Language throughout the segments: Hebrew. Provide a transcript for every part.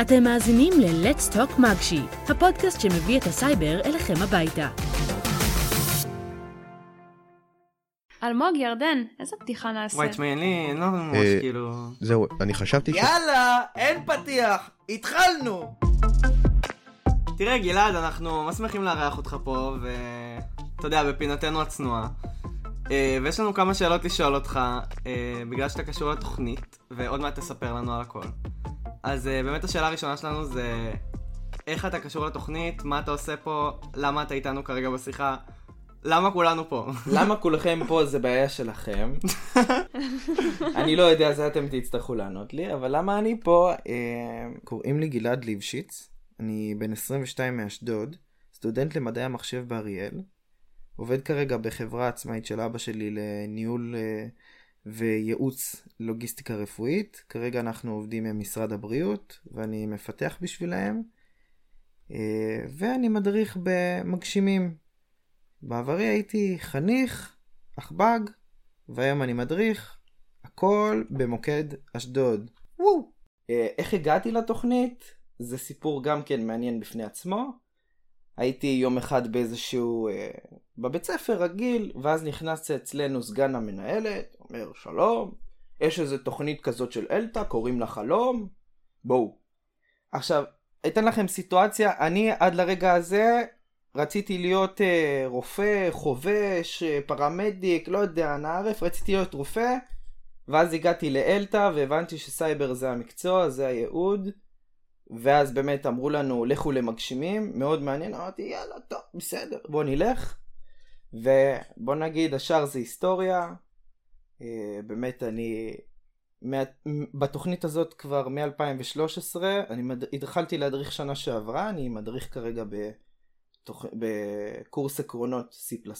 אתם מאזינים ל-Let's Talk מגשי, הפודקאסט שמביא את הסייבר אליכם הביתה. אלמוג, ירדן, איזה פתיחה נעשה? וואי, תשמעי, אין לי, אין לנו ממש אה, כאילו... זהו, אני חשבתי ש... יאללה, אין פתיח, התחלנו! תראה, גלעד, אנחנו ממש שמחים לארח אותך פה, ואתה יודע, בפינתנו הצנועה. אה, ויש לנו כמה שאלות לשאול אותך, אה, בגלל שאתה קשור לתוכנית, ועוד מעט תספר לנו על הכל. אז אה, באמת השאלה הראשונה שלנו זה, איך אתה קשור לתוכנית, מה אתה עושה פה, למה אתה איתנו כרגע בשיחה, למה כולנו פה? למה כולכם פה זה בעיה שלכם? אני לא יודע, זה אתם תצטרכו לענות לי, אבל למה אני פה? אה, קוראים לי גלעד ליבשיץ, אני בן 22 מאשדוד, סטודנט למדעי המחשב באריאל, עובד כרגע בחברה עצמאית של אבא שלי לניהול אה, וייעוץ לוגיסטיקה רפואית. כרגע אנחנו עובדים עם משרד הבריאות, ואני מפתח בשבילהם, אה, ואני מדריך במגשימים. בעברי הייתי חניך, עכב"ג, והיום אני מדריך, הכל במוקד אשדוד. וואו! אה, איך הגעתי לתוכנית? זה סיפור גם כן מעניין בפני עצמו. הייתי יום אחד באיזשהו... אה, בבית ספר רגיל, ואז נכנס אצלנו סגן המנהלת, אומר שלום, יש איזו תוכנית כזאת של אלתא, קוראים לה חלום, בואו. עכשיו, אתן לכם סיטואציה, אני עד לרגע הזה רציתי להיות אה, רופא, חובש, אה, פרמדיק, לא יודע, נערף, רציתי להיות רופא, ואז הגעתי לאלתא והבנתי שסייבר זה המקצוע, זה הייעוד, ואז באמת אמרו לנו לכו למגשימים, מאוד מעניין, אמרתי יאללה טוב בסדר בוא נלך, ובוא נגיד השאר זה היסטוריה, אה, באמת אני. בתוכנית הזאת כבר מ-2013, אני מד... התחלתי להדריך שנה שעברה, אני מדריך כרגע בתוכ... בקורס עקרונות C++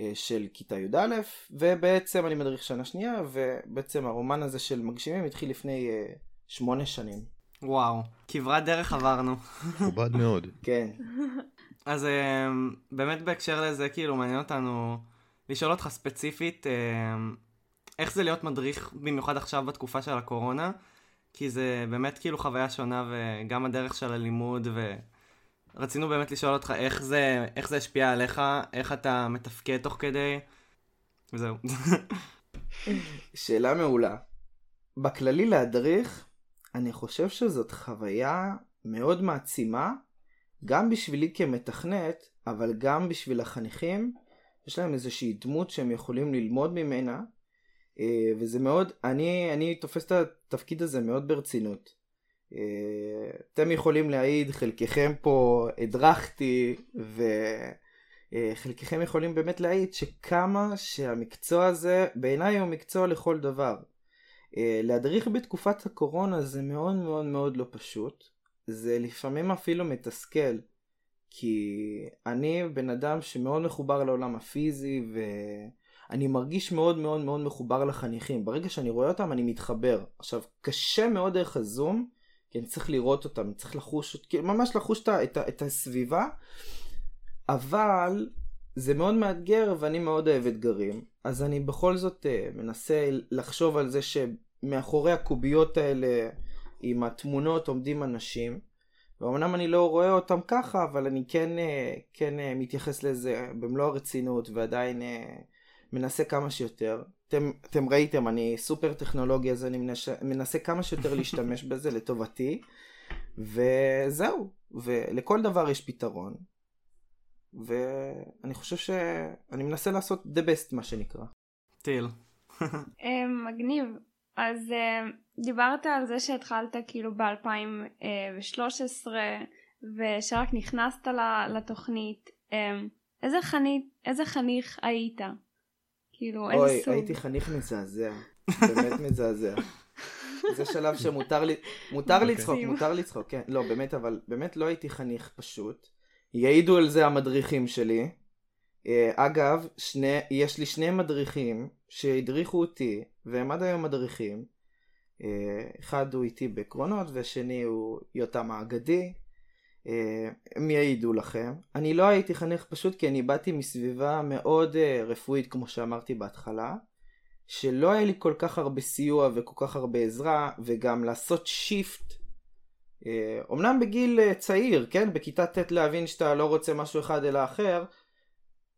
אה, של כיתה י"א, ובעצם אני מדריך שנה שנייה, ובעצם הרומן הזה של מגשימים התחיל לפני אה, שמונה שנים. וואו, כברת דרך עברנו. מכובד מאוד. כן. אז אה, באמת בהקשר לזה, כאילו, מעניין אותנו לשאול אותך ספציפית, אה, איך זה להיות מדריך, במיוחד עכשיו בתקופה של הקורונה, כי זה באמת כאילו חוויה שונה, וגם הדרך של הלימוד, ורצינו באמת לשאול אותך איך זה, איך זה השפיע עליך, איך אתה מתפקד תוך כדי, וזהו. שאלה מעולה. בכללי להדריך, אני חושב שזאת חוויה מאוד מעצימה, גם בשבילי כמתכנת, אבל גם בשביל החניכים. יש להם איזושהי דמות שהם יכולים ללמוד ממנה, אה, וזה מאוד, אני, אני תופס את התפקיד הזה מאוד ברצינות. אה, אתם יכולים להעיד, חלקכם פה הדרכתי, וחלקכם יכולים באמת להעיד שכמה שהמקצוע הזה, בעיניי הוא מקצוע לכל דבר. אה, להדריך בתקופת הקורונה זה מאוד מאוד מאוד לא פשוט. זה לפעמים אפילו מתסכל. כי אני בן אדם שמאוד מחובר לעולם הפיזי ואני מרגיש מאוד מאוד מאוד מחובר לחניכים. ברגע שאני רואה אותם אני מתחבר. עכשיו, קשה מאוד דרך הזום, כי אני צריך לראות אותם, אני צריך לחוש, כאילו ממש לחוש את, את, את הסביבה, אבל זה מאוד מאתגר ואני מאוד אוהב אתגרים. אז אני בכל זאת uh, מנסה לחשוב על זה שמאחורי הקוביות האלה עם התמונות עומדים אנשים. ואומנם אני לא רואה אותם ככה, אבל אני כן, אה, כן אה, מתייחס לזה במלוא הרצינות ועדיין אה, מנסה כמה שיותר. אתם, אתם ראיתם, אני סופר טכנולוגי, אז אני מנסה, מנסה כמה שיותר להשתמש בזה לטובתי, וזהו, ולכל דבר יש פתרון. ואני חושב שאני מנסה לעשות the best מה שנקרא. טיל. מגניב. אז דיברת על זה שהתחלת כאילו ב-2013 ושרק נכנסת לתוכנית. איזה, חנית, איזה חניך היית? כאילו, איזה אוי, סוג? אוי, הייתי חניך מזעזע. באמת מזעזע. זה שלב שמותר לי, מותר אוקיי. לצחוק, מותר לצחוק, כן. לא, באמת, אבל באמת לא הייתי חניך פשוט. יעידו על זה המדריכים שלי. אה, אגב, שני, יש לי שני מדריכים שהדריכו אותי, והם עד היום מדריכים. אה, אחד הוא איתי בעקרונות, והשני הוא יותם האגדי. אה, הם יעידו לכם. אני לא הייתי חניך פשוט כי אני באתי מסביבה מאוד רפואית, כמו שאמרתי בהתחלה. שלא היה לי כל כך הרבה סיוע וכל כך הרבה עזרה, וגם לעשות שיפט אה, אומנם בגיל אה, צעיר, כן, בכיתה ט' להבין שאתה לא רוצה משהו אחד אלא אחר,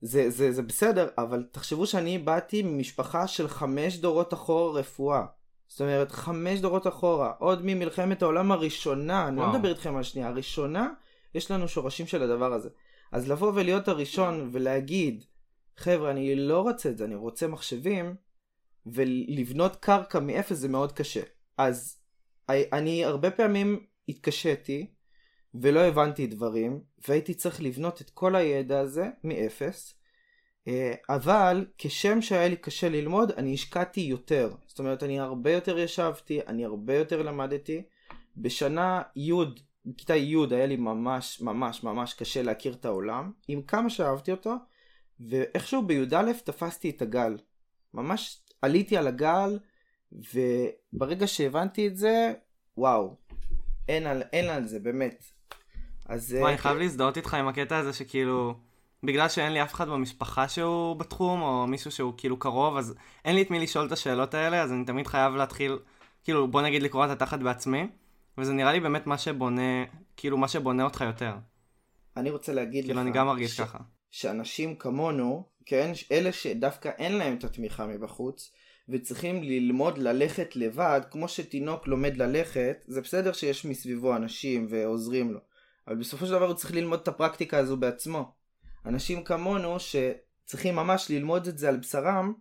זה, זה, זה בסדר, אבל תחשבו שאני באתי ממשפחה של חמש דורות אחורה רפואה. זאת אומרת, חמש דורות אחורה, עוד ממלחמת העולם הראשונה, אני לא וואו. מדבר איתכם על השנייה, הראשונה, יש לנו שורשים של הדבר הזה. אז לבוא ולהיות הראשון ולהגיד, חבר'ה, אני לא רוצה את זה, אני רוצה מחשבים, ולבנות קרקע מאפס זה מאוד קשה. אז אני הרבה פעמים התקשיתי, ולא הבנתי דברים, והייתי צריך לבנות את כל הידע הזה מאפס. אה, אבל כשם שהיה לי קשה ללמוד, אני השקעתי יותר. זאת אומרת, אני הרבה יותר ישבתי, אני הרבה יותר למדתי. בשנה י', בכיתה י' היה לי ממש ממש ממש קשה להכיר את העולם, עם כמה שאהבתי אותו, ואיכשהו בי"א תפסתי את הגל. ממש עליתי על הגל, וברגע שהבנתי את זה, וואו, אין על, אין על זה, באמת. אז... וואי, אני חייב להזדהות איתך עם הקטע הזה שכאילו, בגלל שאין לי אף אחד במשפחה שהוא בתחום, או מישהו שהוא כאילו קרוב, אז אין לי את מי לשאול את השאלות האלה, אז אני תמיד חייב להתחיל, כאילו, בוא נגיד לקרוא את התחת בעצמי, וזה נראה לי באמת מה שבונה, כאילו, מה שבונה אותך יותר. אני רוצה להגיד לך... כאילו, אני גם מרגיש ש- ככה. שאנשים כמונו, כן, אלה שדווקא אין להם את התמיכה מבחוץ, וצריכים ללמוד ללכת לבד, כמו שתינוק לומד ללכת, זה בסדר שיש מסביבו אנשים ועוזרים לו, אבל בסופו של דבר הוא צריך ללמוד את הפרקטיקה הזו בעצמו. אנשים כמונו שצריכים ממש ללמוד את זה על בשרם,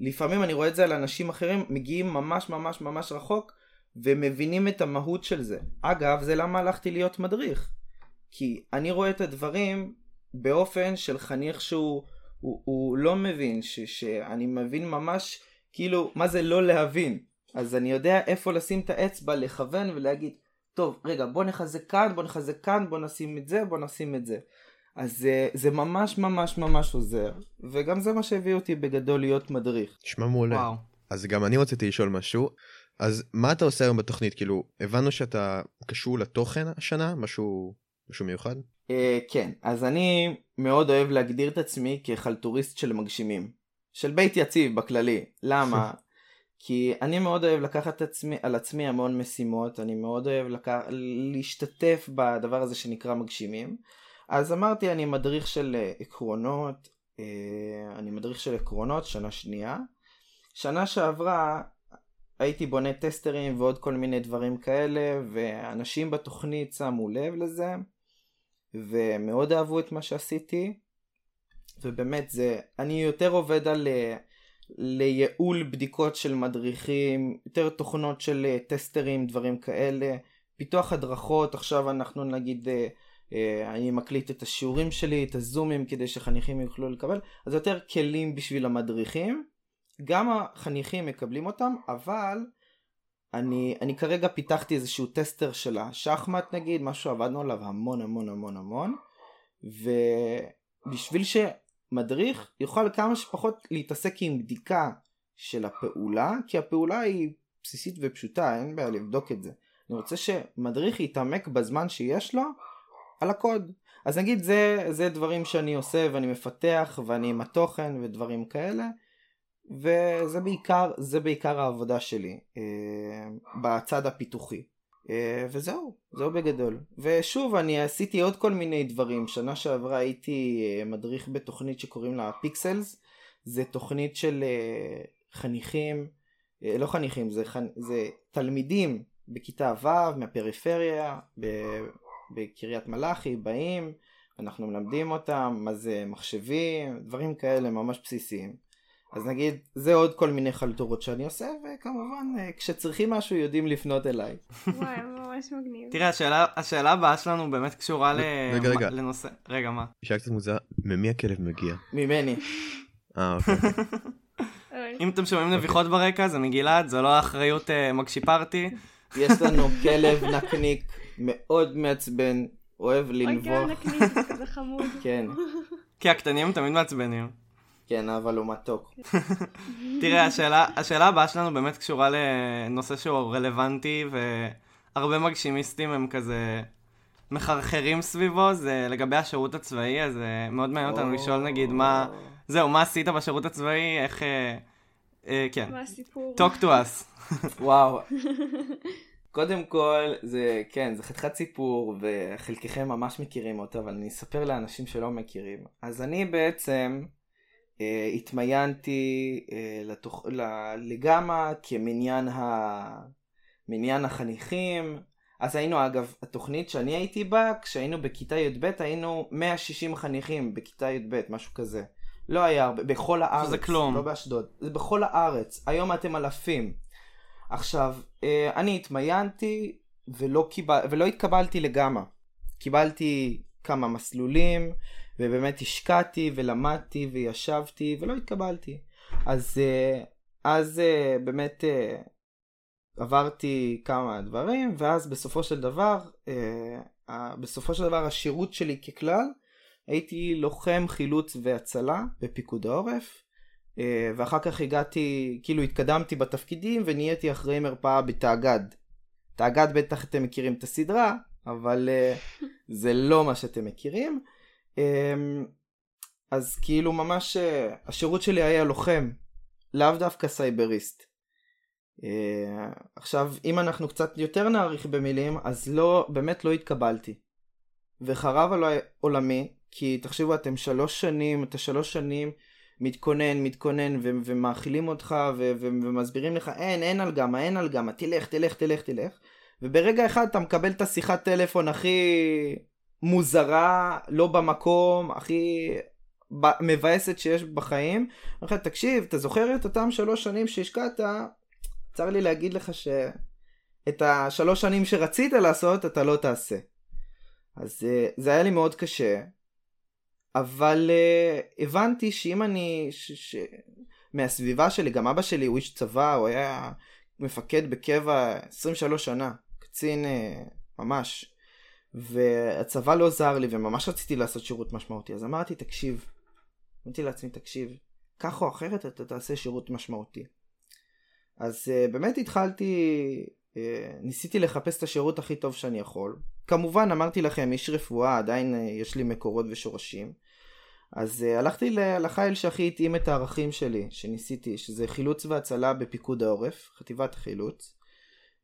לפעמים אני רואה את זה על אנשים אחרים, מגיעים ממש ממש ממש רחוק, ומבינים את המהות של זה. אגב, זה למה הלכתי להיות מדריך. כי אני רואה את הדברים באופן של חניך שהוא הוא, הוא לא מבין, ש, שאני מבין ממש כאילו מה זה לא להבין. אז אני יודע איפה לשים את האצבע, לכוון ולהגיד, טוב, רגע, בוא נחזק כאן, בוא נחזק כאן, בוא נשים את זה, בוא נשים את זה. אז זה, זה ממש ממש ממש עוזר, וגם זה מה שהביא אותי בגדול להיות מדריך. נשמע מעולה. וואו. אז גם אני רציתי לשאול משהו. אז מה אתה עושה היום בתוכנית? כאילו, הבנו שאתה קשור לתוכן השנה? משהו, משהו מיוחד? אה, כן, אז אני מאוד אוהב להגדיר את עצמי כחלטוריסט של מגשימים. של בית יציב בכללי. למה? כי אני מאוד אוהב לקחת עצמי, על עצמי המון משימות, אני מאוד אוהב לקח, להשתתף בדבר הזה שנקרא מגשימים. אז אמרתי, אני מדריך של אה, עקרונות, אה, אני מדריך של עקרונות, שנה שנייה. שנה שעברה הייתי בונה טסטרים ועוד כל מיני דברים כאלה, ואנשים בתוכנית שמו לב לזה. ומאוד אהבו את מה שעשיתי ובאמת זה אני יותר עובד על אה, לייעול בדיקות של מדריכים יותר תוכנות של אה, טסטרים דברים כאלה פיתוח הדרכות. עכשיו אנחנו נגיד אה, אה, אני מקליט את השיעורים שלי את הזומים כדי שחניכים יוכלו לקבל. אז יותר כלים בשביל המדריכים. גם החניכים מקבלים אותם אבל אני, אני כרגע פיתחתי איזשהו טסטר של השחמט נגיד, משהו עבדנו עליו המון המון המון המון, ובשביל שמדריך יוכל כמה שפחות להתעסק עם בדיקה של הפעולה, כי הפעולה היא בסיסית ופשוטה, אין בעיה לבדוק את זה. אני רוצה שמדריך יתעמק בזמן שיש לו על הקוד. אז נגיד זה, זה דברים שאני עושה ואני מפתח ואני עם התוכן ודברים כאלה. וזה בעיקר, זה בעיקר העבודה שלי אה, בצד הפיתוחי. אה, וזהו, זהו בגדול. ושוב, אני עשיתי עוד כל מיני דברים. שנה שעברה הייתי אה, מדריך בתוכנית שקוראים לה פיקסלס. זה תוכנית של אה, חניכים, לא חניכים, זה, חנ... זה תלמידים בכיתה ו' מהפריפריה, ב... בקריית מלאכי, באים, אנחנו מלמדים אותם מה זה מחשבים, דברים כאלה ממש בסיסיים. אז נגיד, זה עוד כל מיני חלטורות שאני עושה, וכמובן, אה, כשצריכים משהו יודעים לפנות אליי. וואי, ממש מגניב. תראה, השאלה, השאלה הבאה שלנו באמת קשורה ל... רגע, רגע. לנושא... רגע, מה? שאלה קצת מוזר, ממי הכלב מגיע? ממני. אה, אוקיי. אוי, אם אתם שומעים נביחות ברקע, זה מגלעד, זו לא אחריות אה, מגשי פארטי. יש לנו כלב נקניק מאוד מעצבן, אוהב אוי, כן, לנבוח. נקניק, זה כזה חמוד. כן, כי הקטנים תמיד מעצבנים. כן, אבל הוא מתוק. תראה, השאלה, השאלה הבאה שלנו באמת קשורה לנושא שהוא רלוונטי, והרבה מגשימיסטים הם כזה מחרחרים סביבו, זה לגבי השירות הצבאי, אז אה, מאוד מעניין אותנו לשאול נגיד מה... זהו, מה עשית בשירות הצבאי, איך... אה, אה, כן. מה הסיפור? talk to us. וואו. קודם כל, זה, כן, זה חתיכת סיפור, וחלקכם ממש מכירים אותו, אבל אני אספר לאנשים שלא מכירים. אז אני בעצם אה, התמיינתי אה, לתוך, ל, לגמא כמניין ה, מניין החניכים. אז היינו, אגב, התוכנית שאני הייתי בה, כשהיינו בכיתה י"ב, היינו 160 חניכים בכיתה י"ב, משהו כזה. לא היה הרבה, בכל הארץ. שזה כלום. לא באשדוד. זה בכל הארץ. היום אתם אלפים. עכשיו, אה, אני התמיינתי ולא, קיבל, ולא התקבלתי לגמא. קיבלתי כמה מסלולים, ובאמת השקעתי ולמדתי וישבתי ולא התקבלתי. אז, אה, אז אה, באמת עברתי כמה דברים, ואז בסופו של דבר, בסופו של דבר השירות שלי ככלל, הייתי לוחם חילוץ והצלה בפיקוד העורף. אה, ואחר כך הגעתי, כאילו התקדמתי בתפקידים ונהייתי אחראי מרפאה בתאגד. תאגד בטח אתם מכירים את הסדרה, אבל אה, זה לא מה שאתם מכירים. אמ, אז כאילו ממש אה, השירות שלי היה לוחם, לאו דווקא סייבריסט. עכשיו, אם אנחנו קצת יותר נאריך במילים, אז לא, באמת לא התקבלתי. וחרב עליי עולמי, כי תחשבו, אתם שלוש שנים, אתה שלוש שנים מתכונן, מתכונן, ו- ומאכילים אותך, ו- ו- ומסבירים לך, אין, אין על גמא, אין על גמא, תלך, תלך, תלך, תלך. וברגע אחד אתה מקבל את השיחת טלפון הכי מוזרה, לא במקום, הכי מבאסת שיש בחיים. אני אומר לך, תקשיב, אתה זוכר את אותם שלוש שנים שהשקעת? צר לי להגיד לך שאת השלוש שנים שרצית לעשות, אתה לא תעשה. אז אה, זה היה לי מאוד קשה, אבל uh, הבנתי שאם אני, ש, ש, מהסביבה שלי, גם אבא שלי הוא איש צבא, הוא היה מפקד בקבע 23 שנה, קצין uh, ממש, והצבא לא עזר לי וממש רציתי לעשות שירות משמעותי, אז אמרתי, תקשיב, אמרתי לעצמי, תקשיב, כך או אחרת אתה תעשה שירות משמעותי. אז uh, באמת התחלתי, uh, ניסיתי לחפש את השירות הכי טוב שאני יכול. כמובן, אמרתי לכם, איש רפואה, עדיין uh, יש לי מקורות ושורשים. אז uh, הלכתי לחיל שהכי התאים את הערכים שלי, שניסיתי, שזה חילוץ והצלה בפיקוד העורף, חטיבת החילוץ.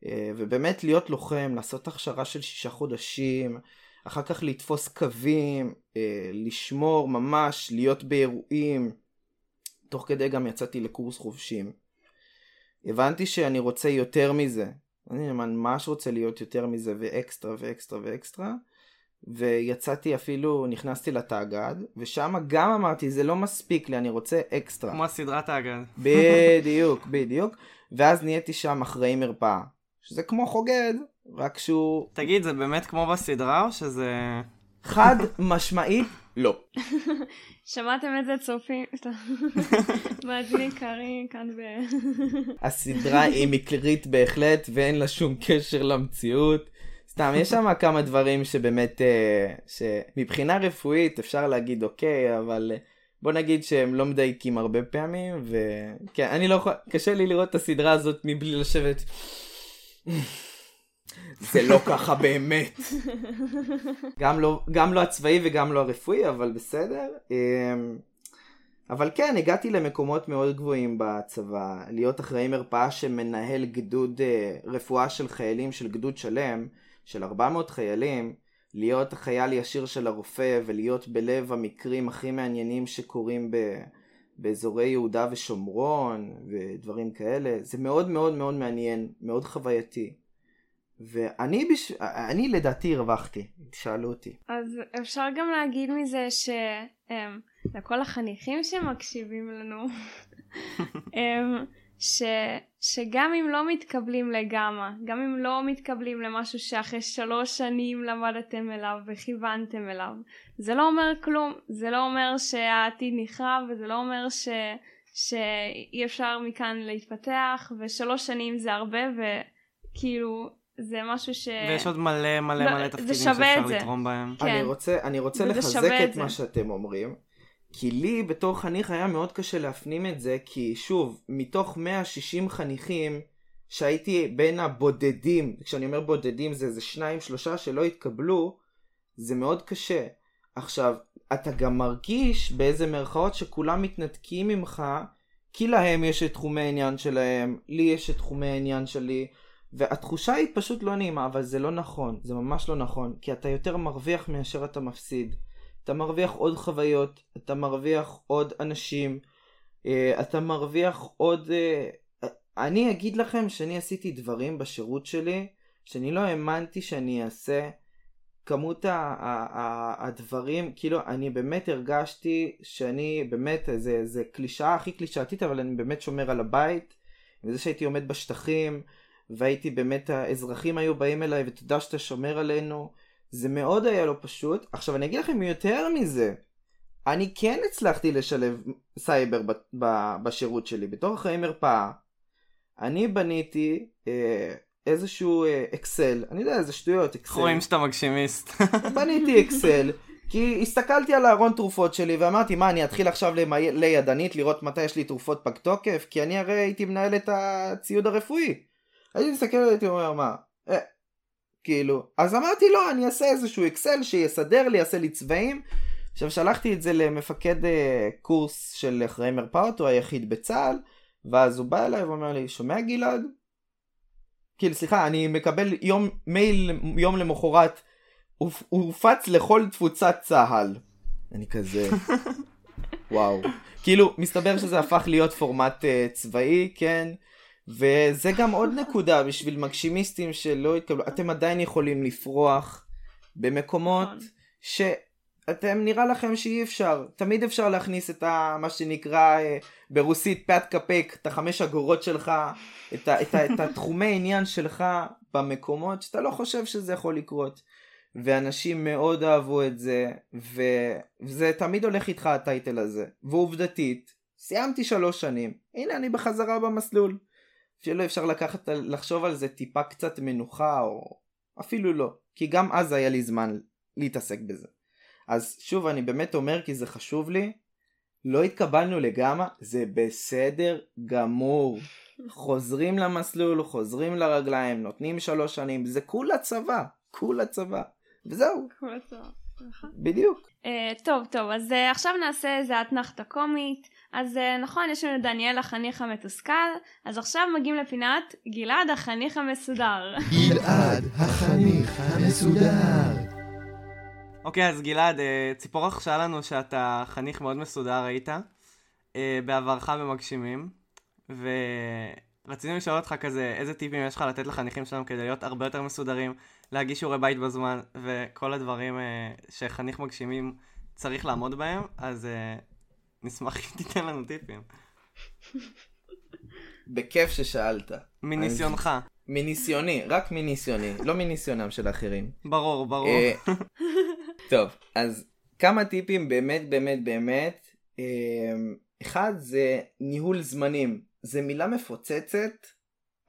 Uh, ובאמת להיות לוחם, לעשות הכשרה של שישה חודשים, אחר כך לתפוס קווים, uh, לשמור ממש, להיות באירועים. תוך כדי גם יצאתי לקורס חובשים. הבנתי שאני רוצה יותר מזה. אני ממש רוצה להיות יותר מזה ואקסטרה ואקסטרה ואקסטרה. ויצאתי אפילו, נכנסתי לתאגד, ושם גם אמרתי, זה לא מספיק לי, אני רוצה אקסטרה. כמו הסדרת האגד. בדיוק, בדיוק. ואז נהייתי שם אחראי מרפאה. שזה כמו חוגד, רק שהוא... תגיד, זה באמת כמו בסדרה או שזה... חד משמעית, לא. שמעתם את זה צופים? מאזינים קרים כאן ב... הסדרה היא מקרית בהחלט ואין לה שום קשר למציאות. סתם, יש שם כמה דברים שבאמת, אה, שמבחינה רפואית אפשר להגיד אוקיי, אבל אה, בוא נגיד שהם לא מדייקים הרבה פעמים, וכן, אני לא יכול, קשה לי לראות את הסדרה הזאת מבלי לשבת. זה לא ככה באמת. גם לא, גם לא הצבאי וגם לא הרפואי, אבל בסדר. אמ, אבל כן, הגעתי למקומות מאוד גבוהים בצבא, להיות אחראי מרפאה שמנהל גדוד אה, רפואה של חיילים של גדוד שלם. של 400 חיילים, להיות החייל ישיר של הרופא ולהיות בלב המקרים הכי מעניינים שקורים ב... באזורי יהודה ושומרון ודברים כאלה, זה מאוד מאוד מאוד מעניין, מאוד חווייתי. ואני בש... אני לדעתי הרווחתי, תשאלו אותי. אז אפשר גם להגיד מזה שלכל החניכים שמקשיבים לנו, ש, שגם אם לא מתקבלים לגמא, גם אם לא מתקבלים למשהו שאחרי שלוש שנים למדתם אליו וכיוונתם אליו, זה לא אומר כלום, זה לא אומר שהעתיד נחרב וזה לא אומר ש, שאי אפשר מכאן להתפתח ושלוש שנים זה הרבה וכאילו זה משהו ש... ויש עוד מלא מלא לא, מלא תפקידים שאפשר לתרום בהם. כן. אני רוצה, אני רוצה לחזק את, את מה שאתם אומרים. כי לי בתור חניך היה מאוד קשה להפנים את זה, כי שוב, מתוך 160 חניכים שהייתי בין הבודדים, כשאני אומר בודדים זה איזה שניים שלושה שלא התקבלו, זה מאוד קשה. עכשיו, אתה גם מרגיש באיזה מרכאות שכולם מתנתקים ממך, כי להם יש את תחומי העניין שלהם, לי יש את תחומי העניין שלי, והתחושה היא פשוט לא נעימה, אבל זה לא נכון, זה ממש לא נכון, כי אתה יותר מרוויח מאשר אתה מפסיד. אתה מרוויח עוד חוויות, אתה מרוויח עוד אנשים, אה, אתה מרוויח עוד... אה, אני אגיד לכם שאני עשיתי דברים בשירות שלי, שאני לא האמנתי שאני אעשה. כמות הדברים, כאילו אני באמת הרגשתי שאני באמת, זה, זה קלישאה הכי קלישאתית, אבל אני באמת שומר על הבית, וזה שהייתי עומד בשטחים, והייתי באמת, האזרחים היו באים אליי, ותודה שאתה שומר עלינו, זה מאוד היה לא פשוט. עכשיו אני אגיד לכם יותר מזה, אני כן הצלחתי לשלב סייבר ב- ב- בשירות שלי, בתור אחראי מרפאה. אני בניתי אה, איזשהו אה, אקסל, אני יודע איזה שטויות, אקסל. רואים שאתה מגשימיסט. בניתי אקסל, כי הסתכלתי על הארון תרופות שלי ואמרתי מה אני אתחיל עכשיו למלא ידנית לראות מתי יש לי תרופות פג תוקף כי אני הרי הייתי מנהל את הציוד הרפואי. הייתי מסתכל הייתי אומר מה אה, כאילו אז אמרתי לא אני אעשה איזשהו אקסל שיסדר לי יעשה לי צבעים. עכשיו שלחתי את זה למפקד אה, קורס של אחראי מרפאות הוא היחיד בצה"ל ואז הוא בא אליי ואומר לי שומע גלעד? כאילו סליחה אני מקבל יום מייל יום למחרת הוא הופץ לכל תפוצת צה"ל. אני כזה, וואו. כאילו, מסתבר שזה הפך להיות פורמט uh, צבאי, כן? וזה גם עוד נקודה בשביל מגשימיסטים שלא התקבלו. אתם עדיין יכולים לפרוח במקומות נכון. שאתם נראה לכם שאי אפשר. תמיד אפשר להכניס את ה, מה שנקרא uh, ברוסית פאת קפק, את החמש אגורות שלך, את, ה, את, ה, את התחומי עניין שלך במקומות שאתה לא חושב שזה יכול לקרות. ואנשים מאוד אהבו את זה, ו- וזה תמיד הולך איתך הטייטל הזה. ועובדתית, סיימתי שלוש שנים, הנה אני בחזרה במסלול. אפילו אפשר לקחת, לחשוב על זה טיפה קצת מנוחה, או אפילו לא, כי גם אז היה לי זמן להתעסק בזה. אז שוב, אני באמת אומר כי זה חשוב לי, לא התקבלנו לגמרי, זה בסדר גמור. חוזרים למסלול, חוזרים לרגליים, נותנים שלוש שנים, זה כולה צבא, כולה צבא. וזהו, כל הצורה. נכון. בדיוק. Uh, טוב טוב אז uh, עכשיו נעשה איזה אתנחתה קומית אז uh, נכון יש לנו דניאל החניך המתוסכל אז עכשיו מגיעים לפינת גלעד החניך המסודר. גלעד החניך המסודר. אוקיי, אז גלעד, אה, ציפור רכשה לנו שאתה חניך מאוד מסודר היית, אה, בעברך במגשימים, ורצינו לשאול אותך כזה, איזה טיפים יש לך לתת לחניכים שלנו כדי להיות הרבה יותר מסודרים, להגיש שיעורי בית בזמן, וכל הדברים אה, שחניך מגשימים צריך לעמוד בהם, אז אה, נשמח אם תיתן לנו טיפים. בכיף ששאלת. מניסיונך. מניסיוני, רק מניסיוני, לא מניסיונם של אחרים. ברור, ברור. אה, טוב, אז כמה טיפים באמת באמת באמת. אה, אחד זה ניהול זמנים. זה מילה מפוצצת,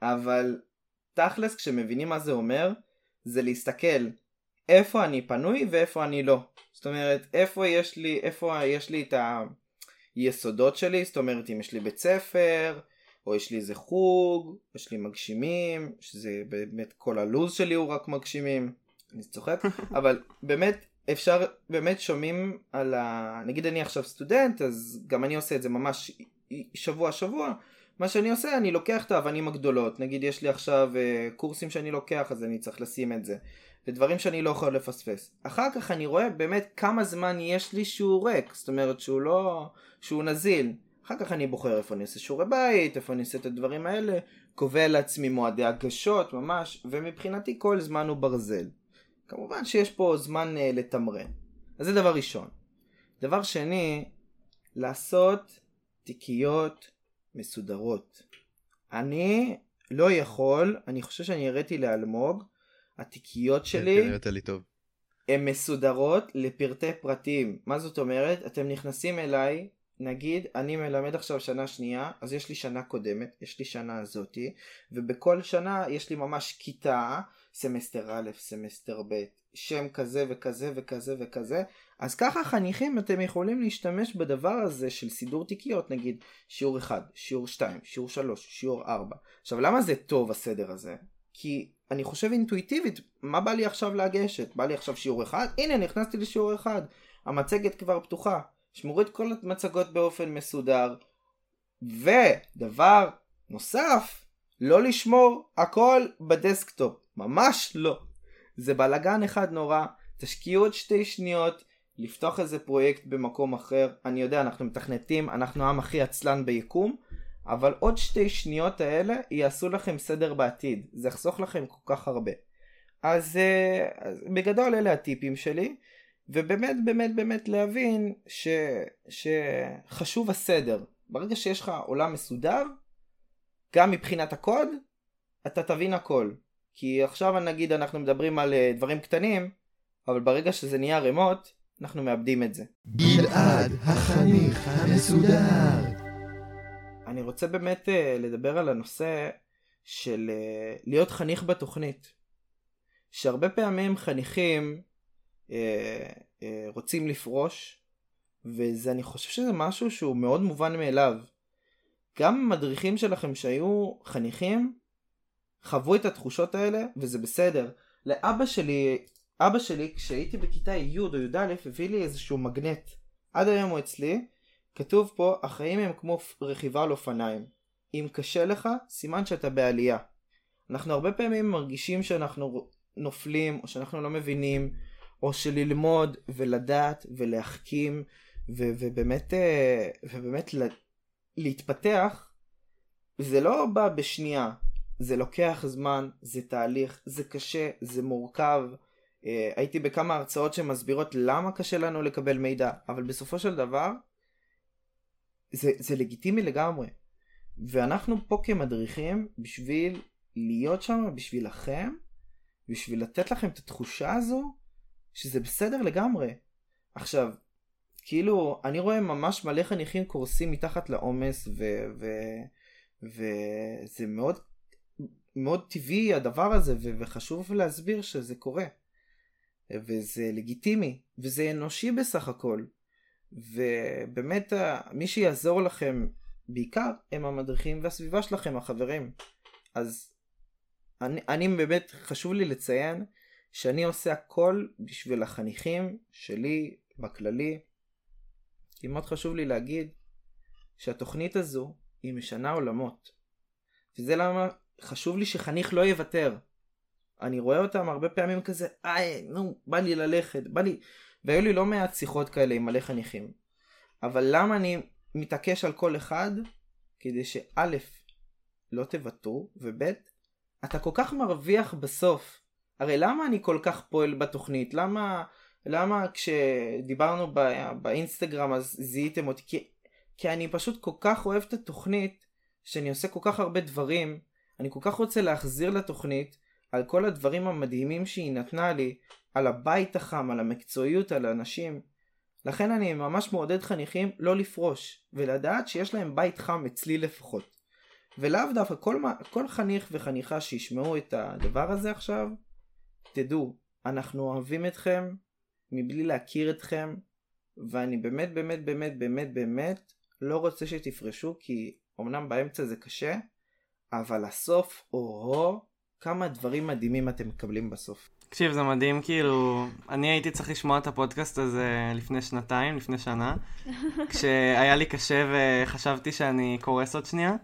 אבל תכלס כשמבינים מה זה אומר, זה להסתכל איפה אני פנוי ואיפה אני לא. זאת אומרת, איפה יש לי, איפה יש לי את היסודות שלי, זאת אומרת אם יש לי בית ספר, או יש לי איזה חוג, יש לי מגשימים, שזה באמת כל הלו"ז שלי הוא רק מגשימים, אני צוחק, אבל באמת אפשר, באמת שומעים על ה... נגיד אני עכשיו סטודנט, אז גם אני עושה את זה ממש שבוע שבוע, מה שאני עושה, אני לוקח את האבנים הגדולות, נגיד יש לי עכשיו uh, קורסים שאני לוקח, אז אני צריך לשים את זה, ודברים שאני לא יכול לפספס. אחר כך אני רואה באמת כמה זמן יש לי שהוא ריק, זאת אומרת שהוא לא, שהוא נזיל. אחר כך אני בוחר איפה אני עושה שיעורי בית, איפה אני עושה את הדברים האלה, קובע לעצמי מועדי הגשות ממש, ומבחינתי כל זמן הוא ברזל. כמובן שיש פה זמן uh, לתמרן. אז זה דבר ראשון. דבר שני, לעשות תיקיות מסודרות. אני לא יכול, אני חושב שאני הראיתי לאלמוג, התיקיות שלי כן, נראית לי טוב. הן מסודרות לפרטי פרטים. מה זאת אומרת? אתם נכנסים אליי, נגיד אני מלמד עכשיו שנה שנייה, אז יש לי שנה קודמת, יש לי שנה הזאתי, ובכל שנה יש לי ממש כיתה, סמסטר א', סמסטר ב', שם כזה וכזה וכזה וכזה, אז ככה חניכים אתם יכולים להשתמש בדבר הזה של סידור תיקיות, נגיד שיעור 1, שיעור 2, שיעור 3, שיעור 4. עכשיו למה זה טוב הסדר הזה? כי אני חושב אינטואיטיבית, מה בא לי עכשיו לגשת? בא לי עכשיו שיעור אחד? הנה נכנסתי לשיעור אחד, המצגת כבר פתוחה. שמרו את כל המצגות באופן מסודר. ודבר נוסף, לא לשמור הכל ב desktop, ממש לא. זה בלאגן אחד נורא, תשקיעו עוד שתי שניות לפתוח איזה פרויקט במקום אחר. אני יודע, אנחנו מתכנתים, אנחנו העם הכי עצלן ביקום, אבל עוד שתי שניות האלה יעשו לכם סדר בעתיד. זה יחסוך לכם כל כך הרבה. אז, אה, אז בגדול אלה הטיפים שלי, ובאמת באמת באמת להבין ש, שחשוב הסדר. ברגע שיש לך עולם מסודר, גם מבחינת הקוד, אתה תבין הכל. כי עכשיו נגיד אנחנו מדברים על אה, דברים קטנים, אבל ברגע שזה נהיה רמוט, אנחנו מאבדים את זה. גלעד החניך המסודר. אני רוצה באמת uh, לדבר על הנושא של uh, להיות חניך בתוכנית. שהרבה פעמים חניכים uh, uh, רוצים לפרוש, ואני חושב שזה משהו שהוא מאוד מובן מאליו. גם המדריכים שלכם שהיו חניכים, חוו את התחושות האלה, וזה בסדר. לאבא שלי, אבא שלי, כשהייתי בכיתה י' או י"א, הביא לי איזשהו מגנט. עד היום הוא אצלי. כתוב פה, החיים הם כמו רכיבה על אופניים. אם קשה לך, סימן שאתה בעלייה. אנחנו הרבה פעמים מרגישים שאנחנו נופלים, או שאנחנו לא מבינים, או שללמוד ולדעת ולהחכים, ו- ובאמת, אה, ובאמת להתפתח, זה לא בא בשנייה. זה לוקח זמן, זה תהליך, זה קשה, זה מורכב. Uh, הייתי בכמה הרצאות שמסבירות למה קשה לנו לקבל מידע, אבל בסופו של דבר, זה, זה לגיטימי לגמרי. ואנחנו פה כמדריכים בשביל להיות שם בשבילכם, בשביל לתת לכם את התחושה הזו שזה בסדר לגמרי. עכשיו, כאילו, אני רואה ממש מלא חניכים קורסים מתחת לעומס, וזה מאוד מאוד טבעי הדבר הזה, ו- וחשוב להסביר שזה קורה. וזה לגיטימי, וזה אנושי בסך הכל. ובאמת, מי שיעזור לכם בעיקר הם המדריכים והסביבה שלכם, החברים. אז אני, אני באמת, חשוב לי לציין שאני עושה הכל בשביל החניכים שלי בכללי. כי מאוד חשוב לי להגיד שהתוכנית הזו היא משנה עולמות. וזה למה חשוב לי שחניך לא יוותר. אני רואה אותם הרבה פעמים כזה, איי, נו, בא לי ללכת, בא לי... והיו לי לא מעט שיחות כאלה עם מלא חניכים. אבל למה אני מתעקש על כל אחד? כדי שא', לא תוותרו, וב', אתה כל כך מרוויח בסוף. הרי למה אני כל כך פועל בתוכנית? למה, למה כשדיברנו בא, באינסטגרם אז זיהיתם אותי? כי, כי אני פשוט כל כך אוהב את התוכנית, שאני עושה כל כך הרבה דברים, אני כל כך רוצה להחזיר לתוכנית על כל הדברים המדהימים שהיא נתנה לי, על הבית החם, על המקצועיות, על האנשים. לכן אני ממש מעודד חניכים לא לפרוש, ולדעת שיש להם בית חם אצלי לפחות. ולאו דווקא כל, כל חניך וחניכה שישמעו את הדבר הזה עכשיו, תדעו, אנחנו אוהבים אתכם מבלי להכיר אתכם, ואני באמת באמת באמת באמת באמת לא רוצה שתפרשו כי אמנם באמצע זה קשה, אבל הסוף, או-הו, כמה דברים מדהימים אתם מקבלים בסוף. תקשיב, זה מדהים, כאילו, אני הייתי צריך לשמוע את הפודקאסט הזה לפני שנתיים, לפני שנה, כשהיה לי קשה וחשבתי שאני קורס עוד שנייה.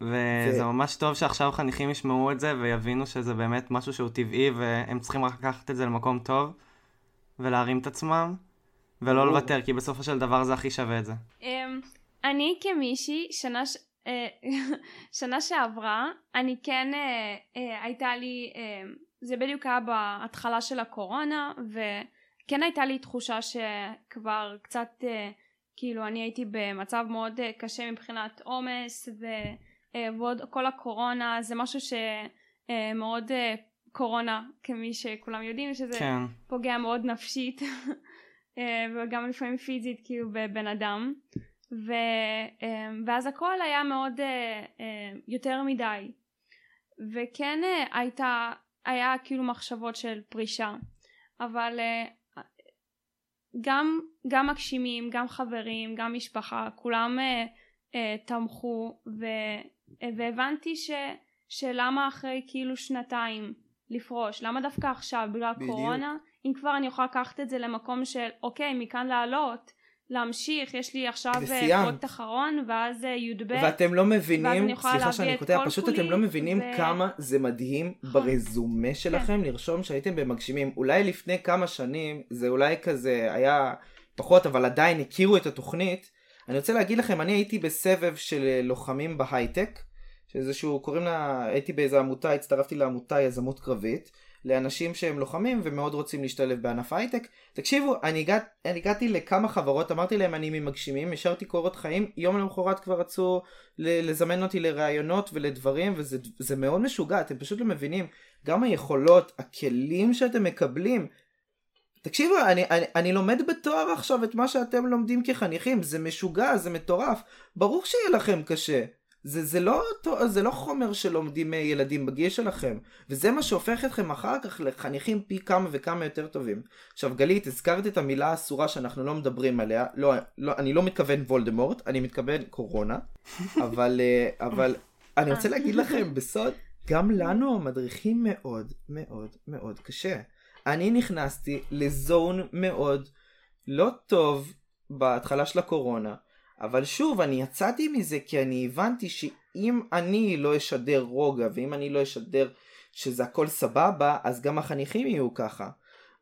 וזה ממש טוב שעכשיו חניכים ישמעו את זה ויבינו שזה באמת משהו שהוא טבעי והם צריכים רק לקחת את זה למקום טוב ולהרים את עצמם ולא לוותר, כי בסופו של דבר זה הכי שווה את זה. אמ, אני כמישהי, שנה, שנה שעברה אני כן אה, אה, הייתה לי זה בדיוק היה בהתחלה של הקורונה וכן הייתה לי תחושה שכבר קצת כאילו אני הייתי במצב מאוד קשה מבחינת עומס ועוד כל הקורונה זה משהו שמאוד קורונה כמי שכולם יודעים שזה כן. פוגע מאוד נפשית וגם לפעמים פיזית כאילו בבן אדם ו, אמ, ואז הכל היה מאוד אה, אה, יותר מדי. וכן אה, הייתה היה כאילו מחשבות של פרישה. אבל גם גם מגשימים גם חברים גם משפחה כולם תמכו. ו, והבנתי ש, שלמה אחרי כאילו שנתיים לפרוש? למה דווקא עכשיו? בגלל בדיוק. קורונה אם כבר אני יכולה לקחת את זה למקום של אוקיי מכאן לעלות להמשיך, יש לי עכשיו אה. פרויקט אחרון, ואז אה, י"ב. ואתם לא מבינים, סליחה שאני קוטע, פשוט כולי, אתם לא מבינים ו- נכון. כמה זה מדהים ברזומה שלכם לרשום שהייתם במגשימים. אולי לפני כמה שנים זה אולי כזה היה פחות, אבל עדיין הכירו את התוכנית. אני רוצה להגיד לכם, אני הייתי בסבב של אה, לוחמים בהייטק, שהוא, קוראים לה, הייתי באיזו עמותה, הצטרפתי לעמותה יזמות קרבית, לאנשים שהם לוחמים ומאוד רוצים להשתלב בענף ההייטק. תקשיבו, אני, הגע, אני הגעתי לכמה חברות, אמרתי להם אני ממגשימים, השארתי קורות חיים, יום למחרת כבר רצו לזמן אותי לראיונות ולדברים, וזה זה מאוד משוגע, אתם פשוט לא מבינים, גם היכולות, הכלים שאתם מקבלים. תקשיבו, אני, אני, אני לומד בתואר עכשיו את מה שאתם לומדים כחניכים, זה משוגע, זה מטורף. ברור שיהיה לכם קשה. זה, זה, לא, זה לא חומר שלומדים אה, ילדים בגיל שלכם, וזה מה שהופך אתכם אחר כך לחניכים פי כמה וכמה יותר טובים. עכשיו גלית, הזכרת את המילה האסורה שאנחנו לא מדברים עליה, לא, לא, אני לא מתכוון וולדמורט, אני מתכוון קורונה, אבל, אה, אבל אני רוצה להגיד לכם בסוד, גם לנו המדריכים מאוד מאוד מאוד קשה. אני נכנסתי לזון מאוד לא טוב בהתחלה של הקורונה, אבל שוב, אני יצאתי מזה כי אני הבנתי שאם אני לא אשדר רוגע, ואם אני לא אשדר שזה הכל סבבה, אז גם החניכים יהיו ככה.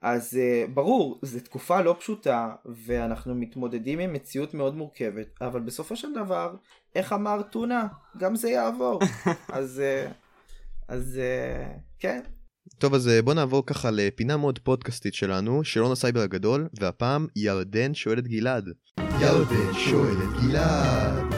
אז uh, ברור, זו תקופה לא פשוטה, ואנחנו מתמודדים עם מציאות מאוד מורכבת, אבל בסופו של דבר, איך אמר טונה, גם זה יעבור. אז, uh, אז אה, כן. טוב אז בוא נעבור ככה לפינה מאוד פודקאסטית שלנו, שלון הסייבר הגדול, והפעם ירדן שואל את גלעד. ירדן שואל את גלעד.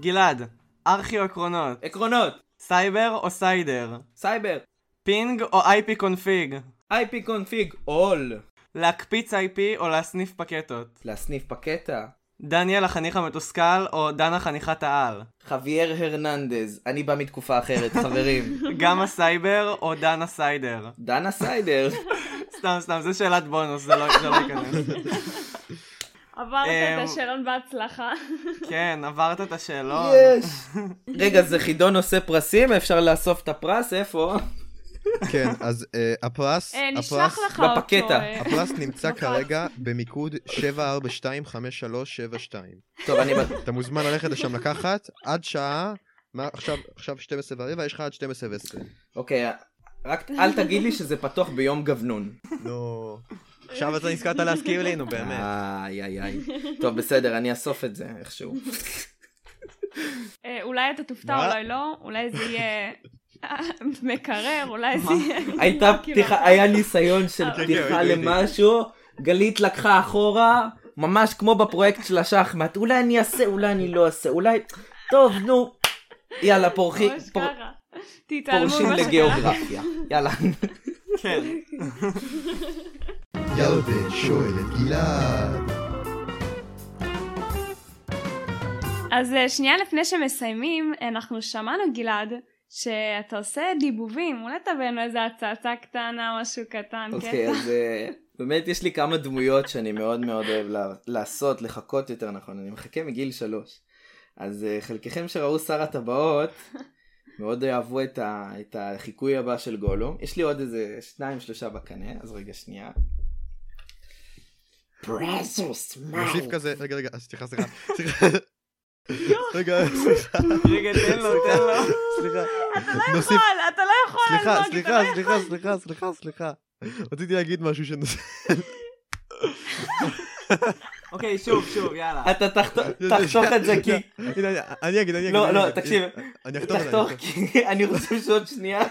גלעד, ארכיו עקרונות, עקרונות, סייבר או סיידר? סייבר, ping או IP config? IP config, all, להקפיץ IP או להסניף פקטות? להסניף פקטה, דניאל החניך המתוסכל או דנה חניכת העל? חוויאר הרננדז, אני בא מתקופה אחרת, חברים. גם הסייבר או דנה סיידר? דנה סיידר, סתם סתם, זו שאלת בונוס, זה לא זה לא ייכנס. עברת אמ, את השאלון בהצלחה. כן, עברת את השאלון. יש. רגע, זה חידון עושה פרסים? אפשר לאסוף את הפרס? איפה? כן, אז אה, הפרס, אה, הפרס. בפקטה. אה, הפרס נמצא. כרגע במיקוד 7425372. טוב, אני... אתה מוזמן ללכת לשם לקחת עד שעה, מה, עכשיו, עכשיו 12 ורבע, יש לך עד 12 ו-20. אוקיי, רק אל תגיד לי שזה פתוח ביום גבנון. נו. עכשיו אתה נזכרת להזכיר לי, נו באמת. איי איי איי. טוב, בסדר, אני אאסוף את זה איכשהו. אה, אולי אתה תופתע? אולי לא, אולי זה יהיה מקרר, אולי זה יהיה... הייתה כאילו, פתיחה, היה ניסיון של כן, כן, פתיחה ראיתי. למשהו, גלית לקחה אחורה, ממש כמו בפרויקט של השחמט, אולי אני אעשה, אולי אני לא אעשה, אולי... טוב, נו. יאללה, פורחי, ממש פור- ככה. תתעלמו פורשים. לגיאוגרפיה. יאללה. כן. ירדן שואל את גלעד. אז אה, שנייה לפני שמסיימים, אנחנו שמענו גלעד, שאתה עושה דיבובים, אולי תביא לנו איזה הצצה קטנה, משהו קטן, אוקיי, קטע. אז אה, באמת יש לי כמה דמויות שאני מאוד מאוד אוהב לה- לעשות, לחכות יותר נכון, אני מחכה מגיל שלוש. אז אה, חלקכם שראו שר הטבעות, מאוד אהבו את, ה, את החיקוי הבא של גולום. יש לי עוד איזה שניים שלושה בקנה, אז רגע שנייה. פרסוס, נוסיף כזה, רגע רגע, סליחה סליחה, סליחה. רגע, סליחה, רגע, תן לו, תן לו. סליחה. אתה לא יכול, אתה לא יכול סליחה, סליחה, לא סליחה, סליחה, סליחה, סליחה. רציתי להגיד משהו שנושא... אוקיי, שוב, שוב, יאללה. אתה תחתוך- את זה כי... אני- אני אגיד, אני אגיד. לא, לא. תקשיב, אני אחתוך את זה. תחתוך. כי אני רוצה שעוד שנייה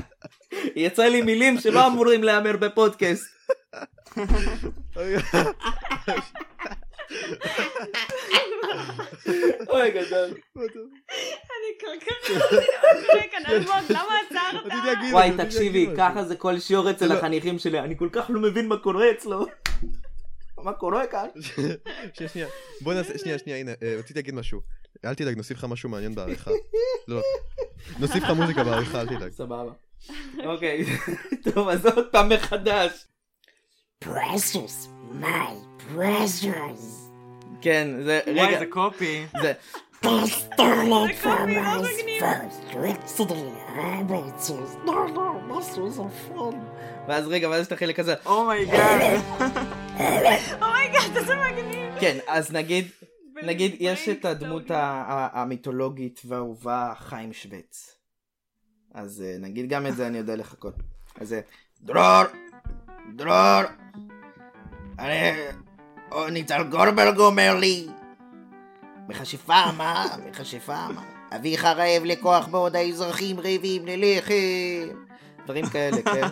יצא לי מילים שלא אמורים להיאמר בפודקאסט. אוי גדול. אני כל כך לא מבינה מה קורה כאן, אלמוג, למה עצרת? וואי, תקשיבי. ככה זה כל שיעור אצל לא. החניכים שלי, אני כל כך לא מבין מה קורה אצלו. מה קורה כאן? שנייה, שנייה. בוא נעשה, שנייה, שנייה, הנה, אה, רציתי להגיד משהו. אל תדאג, נוסיף לך משהו מעניין בעריכה. לא, לא. נוסיף לך מוזיקה בעריכה, אל תדאג. סבבה. אוקיי, טוב, אז עוד פעם מחדש. Precious, my precious. כן, זה, וואי, רגע, זה קופי. זה, קופי, לא from מגניב. first Arbitrers. No, no, this was a fun. ואז רגע, ואז יש את החלק הזה. אומייגאד. אומייגאד, איזה מגניב. כן, אז נגיד, נגיד יש את הדמות המיתולוגית והאהובה חיים שווץ. אז אה, נגיד גם את זה אני יודע לחכות. אז זה דרור, דרור, אני, ניצל גורבלג אומר לי, מכשפה מה, מכשפה מה, אביך רעב לכוח בעוד האזרחים רעבים ללחם. דברים כאלה, כן?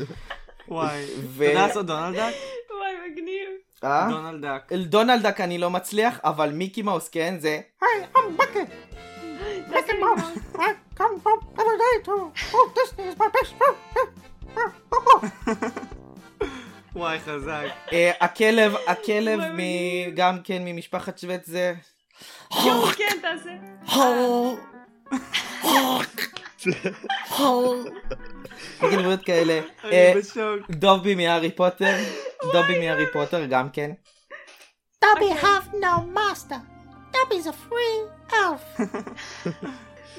וואי. ו- אתה יודע לעשות דונלד דאק? וואי, מגניב. אה? דונלד דאק. אל דונלד דאק אני לא מצליח, אבל מיקי מאוס כן זה היי, I'm bucket. לי Mouse. I come from every day to oh Disney is my best friend. וואי, חזק. אה, הכלב, הכלב גם כן ממשפחת שווט זה יואו, כן, תעשה. נגיד דמויות כאלה. אני אה, בשוק. דובי מהארי פוטר, דובי מהארי פוטר גם כן. Dobby have no master. Dobby's a free elf.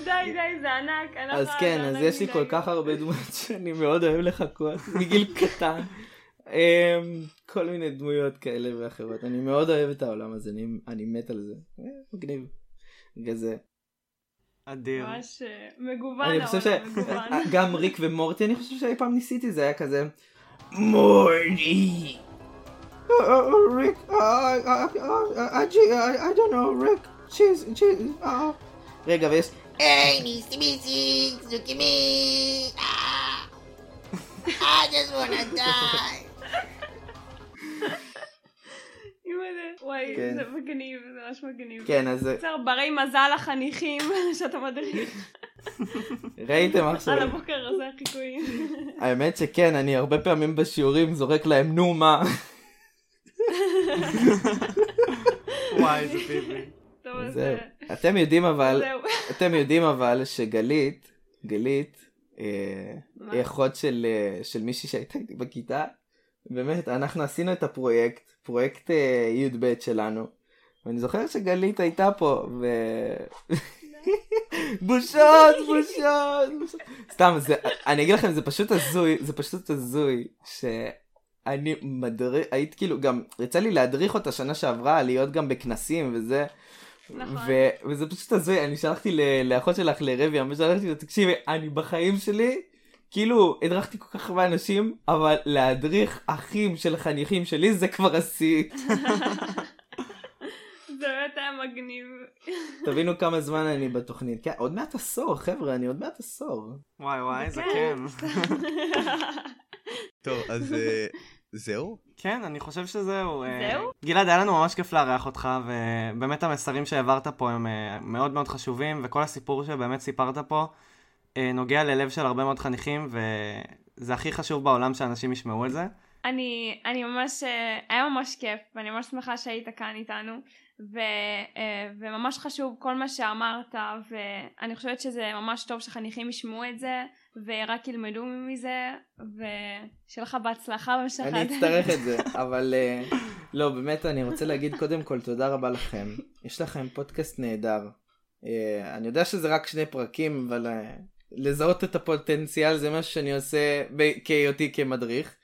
די, די, זה ענק. לא אז כן, זה אז יש לי. כל כך הרבה דמויות שאני מאוד אוהב לחכות מגיל קטן. אמ, כל מיני דמויות כאלה ואחרות. אני מאוד אוהב את העולם הזה, אני- מת על זה. אה, מגניב. בגלל זה. אדיר. ממש אה, מגוון אני חושב העולם, מגוון. שגם ריק ומורטי אני חושב שאי פעם ניסיתי זה היה כזה מורטי. ריק, I don't know, ריק, צ'יז, צ'יז, רגע ויש, Missy, look at me. Ah. I just wanna die. כן. זה מגניב, זה ממש מגניב. כן אז בסדר, ברי מזל לחניכים שאתה מדריך. ראיתם עכשיו, על הבוקר הזה החיקויים. האמת שכן אני הרבה פעמים בשיעורים זורק להם נו מה, וואי, זה אז זהו, אה, אתם יודעים אבל. אתם יודעים אבל שגלית, גלית, אה? היא אחות של, אה, של מישהי שהייתה איתי בכיתה. באמת, אנחנו עשינו את הפרויקט, פרויקט אה, י"ב שלנו. ואני זוכר שגלית הייתה פה, ו... בושות, בושות. סתם, זה, אני אגיד לכם, זה פשוט הזוי, זה פשוט הזוי, שאני מדריך, היית כאילו, גם, יצא לי להדריך אותה שנה שעברה, להיות גם בכנסים וזה. נכון. ו- וזה פשוט הזוי, אני שלחתי ל- לאחות שלך לרבי, שלחתי לה, תקשיבי, אני בחיים שלי, כאילו, הדרכתי כל כך הרבה אנשים, אבל להדריך אחים של חניכים שלי זה כבר השיא. זה באמת היה מגניב. תבינו כמה זמן אני בתוכנית. כן, עוד מעט עשור, חבר'ה, אני עוד מעט עשור. וואי וואי, זה כן. טוב, אז אה, זהו? כן, אני חושב שזהו. אה, זהו? גלעד, היה לנו ממש כיף לארח אותך, ובאמת המסרים שהעברת פה הם אה, מאוד מאוד חשובים, וכל הסיפור שבאמת סיפרת פה נוגע ללב של הרבה מאוד חניכים, וזה הכי חשוב בעולם שאנשים ישמעו את זה. אני, אני ממש, אה, היה ממש כיף, ואני ממש שמחה שהיית כאן איתנו, ו, אה, וממש חשוב כל מה שאמרת, ואני חושבת שזה ממש טוב שחניכים ישמעו את זה, ורק ילמדו מזה, ושיהיה לך בהצלחה במשך אני אצטרך את זה, אבל אה, לא, באמת, אני רוצה להגיד קודם כל תודה רבה לכם. יש לכם פודקאסט נהדר. אה, אני יודע שזה רק שני פרקים, אבל אה, לזהות את הפוטנציאל זה משהו שאני עושה כהיותי כמדריך.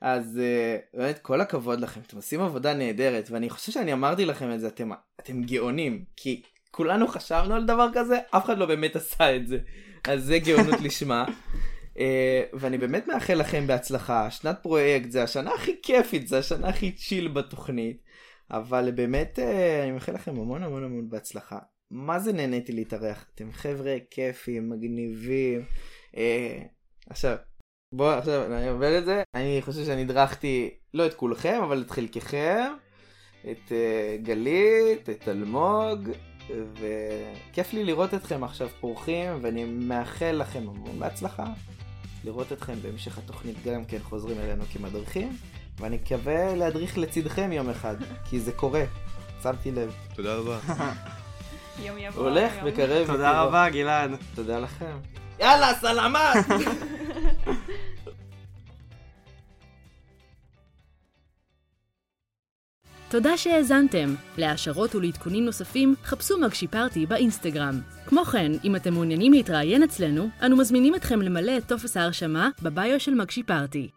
אז אה, באמת כל הכבוד לכם, אתם עושים עבודה נהדרת, ואני חושב שאני אמרתי לכם את זה, אתם, אתם גאונים, כי כולנו חשבנו על דבר כזה, אף אחד לא באמת עשה את זה. אז זה גאונות לשמה. אה, ואני באמת מאחל לכם בהצלחה, שנת פרויקט זה השנה הכי כיפית, זה השנה הכי צ'יל בתוכנית, אבל באמת אה, אני מאחל לכם המון המון המון בהצלחה. מה זה נהניתי להתארח, אתם חבר'ה כיפים, מגניבים. אה, עכשיו, בוא עכשיו אני עובר את זה, אני חושב שאני הדרכתי לא את כולכם, אבל את חלקכם, את אה, גלית, את אלמוג, וכיף לי לראות אתכם עכשיו פורחים, ואני מאחל לכם המון בהצלחה. לראות אתכם בהמשך התוכנית גם כן חוזרים אלינו כמדריכים, ואני מקווה להדריך לצדכם יום אחד, כי זה קורה, שמתי לב. תודה רבה. יום יבוא. הולך. וקרב. תודה. רבה, גלעד. תודה לכם. יאללה, סלמת! תודה שהאזנתם. להעשרות ולעדכונים נוספים, חפשו מגשי פארטי באינסטגרם. כמו כן, אם אתם מעוניינים להתראיין אצלנו, אנו מזמינים אתכם למלא את טופס ההרשמה בביו של מגשי פארטי.